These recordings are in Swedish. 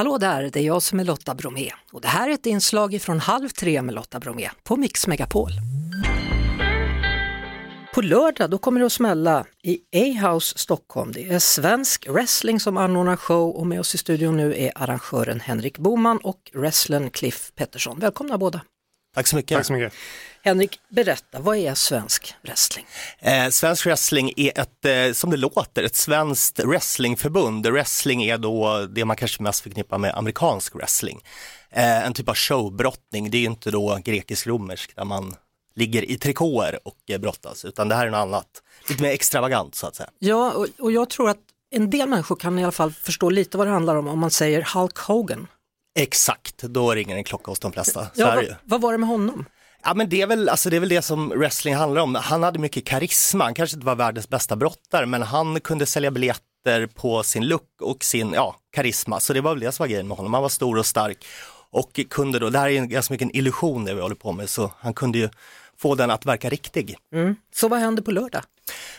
Hallå där, det är jag som är Lotta Bromé och det här är ett inslag från Halv tre med Lotta Bromé på Mix Megapol. På lördag då kommer det att smälla i A-House Stockholm. Det är svensk wrestling som anordnar show och med oss i studion nu är arrangören Henrik Boman och wrestlern Cliff Pettersson. Välkomna båda! Tack så mycket. Tack så mycket. Henrik, berätta, vad är svensk wrestling? Eh, svensk wrestling är ett, eh, som det låter, ett svenskt wrestlingförbund. Wrestling är då det man kanske mest förknippar med amerikansk wrestling. Eh, en typ av showbrottning, det är inte då grekisk-romersk där man ligger i trikåer och eh, brottas, utan det här är något annat. Lite mer extravagant så att säga. Ja, och, och jag tror att en del människor kan i alla fall förstå lite vad det handlar om om man säger Hulk Hogan. Exakt, då ringer en klocka hos de flesta. Så Ja, vad, vad var det med honom? Ja men det är, väl, alltså det är väl det som wrestling handlar om. Han hade mycket karisma, han kanske inte var världens bästa brottare men han kunde sälja biljetter på sin look och sin ja, karisma. Så det var väl det som var grejen med honom, han var stor och stark. Och kunde då, det här är ju ganska mycket en illusion det vi håller på med, så han kunde ju få den att verka riktig. Så vad händer på lördag?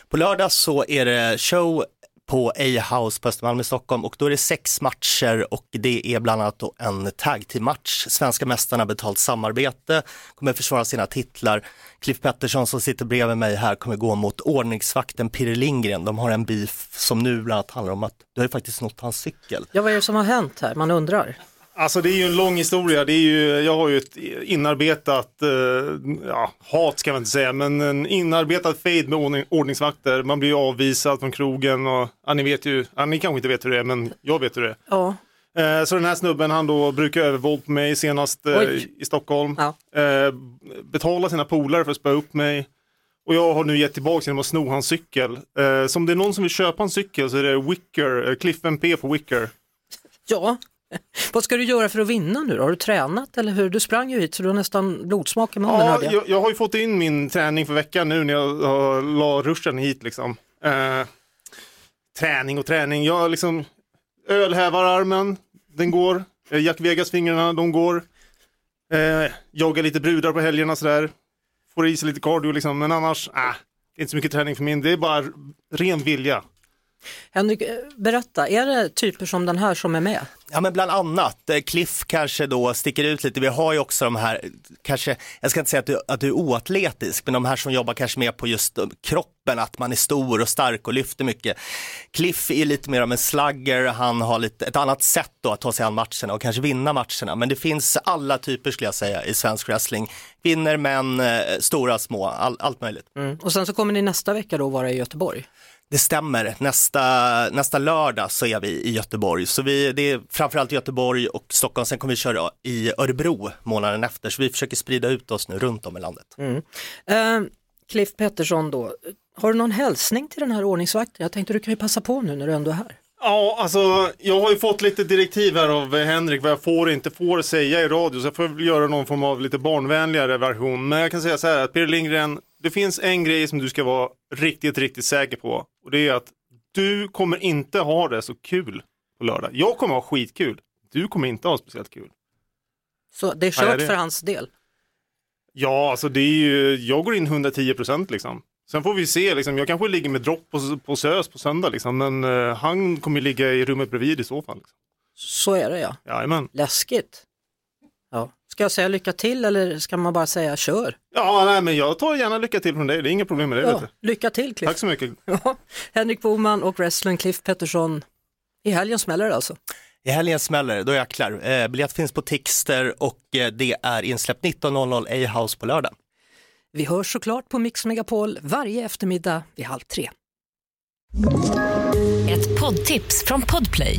På lördag så är det show på A-House på Östermalm i Stockholm och då är det sex matcher och det är bland annat då en tag team match. Svenska mästarna betalt samarbete, kommer försvara sina titlar. Cliff Pettersson som sitter bredvid mig här kommer gå mot ordningsvakten Pirre Lindgren. De har en beef som nu bland annat handlar om att du har ju faktiskt snott hans cykel. Ja, vad är det som har hänt här? Man undrar. Alltså det är ju en lång historia. Det är ju, jag har ju ett inarbetat, eh, ja, hat ska man inte säga, men en inarbetad fade med ordning, ordningsvakter. Man blir avvisad från krogen och, ja, ni vet ju, ja, ni kanske inte vet hur det är, men jag vet hur det är. Ja, Eh, så den här snubben han då brukar övervåld på mig senast eh, i Stockholm. Ja. Eh, betala sina polare för att spöa upp mig. Och jag har nu gett tillbaka genom att sno hans cykel. Eh, så om det är någon som vill köpa en cykel så är det Wicker, eh, Cliff MP på Wicker. ja. Vad ska du göra för att vinna nu då? Har du tränat eller hur? Du sprang ju hit så du har nästan blodsmak i munnen Ja, jag. jag, jag har ju fått in min träning för veckan nu när jag uh, la ruschen hit liksom. Eh, träning och träning, jag liksom ölhävararmen, den går. Eh, Jack Vegas-fingrarna, de går. Eh, joggar lite brudar på helgerna sådär. Får i sig lite cardio liksom, men annars, äh, det är inte så mycket träning för min. Det är bara ren vilja. Henrik, eh, berätta, är det typer som den här som är med? Ja men bland annat, eh, Cliff kanske då sticker ut lite, vi har ju också de här, kanske, jag ska inte säga att du, att du är oatletisk, men de här som jobbar kanske mer på just eh, kroppen, att man är stor och stark och lyfter mycket. Cliff är lite mer av en slagger, han har lite, ett annat sätt då att ta sig an matcherna och kanske vinna matcherna, men det finns alla typer skulle jag säga i svensk wrestling. Kvinnor, män, stora, små, all, allt möjligt. Och sen så kommer ni nästa vecka då vara i Göteborg. Det stämmer, nästa, nästa lördag så är vi i Göteborg. Så vi, det är framförallt Göteborg och Stockholm, sen kommer vi köra i Örebro månaden efter. Så vi försöker sprida ut oss nu runt om i landet. Eh, Cliff Pettersson då, har du någon hälsning till den här ordningsvakten? Jag tänkte du kan ju passa på nu när du ändå är här. Ja, alltså jag har ju fått lite direktiv här av eh, Henrik vad jag får och inte får säga i radio, så jag får väl göra någon form av lite barnvänligare version. Men jag kan säga så här att Peter Lindgren, det finns en grej som du ska vara riktigt, riktigt säker på. Och det är att du kommer inte ha det så kul på lördag. Jag kommer ha skitkul. Du kommer inte ha speciellt kul. Så det är kört det- för hans del. Ja, alltså det är ju, jag går in 110% liksom. Sen får vi se, liksom, jag kanske ligger med dropp på, på SÖS på söndag liksom, men eh, han kommer ligga i rummet bredvid i så fall. Liksom. Så är det ja. Jajamän. Läskigt. Ska jag säga lycka till eller ska man bara säga kör? Ja, nej, men jag tar gärna lycka till från dig, det är inga problem med det. Ja, lycka till Cliff. Tack så mycket. Ja. Henrik Boman och wrestlern Cliff Pettersson. I helgen smäller det alltså. I helgen smäller det, då jäklar. Eh, biljett finns på Tixter och eh, det är insläppt 19.00 A-house på lördag. Vi hörs såklart på Mix Megapol varje eftermiddag vid halv tre. Ett poddtips från Podplay.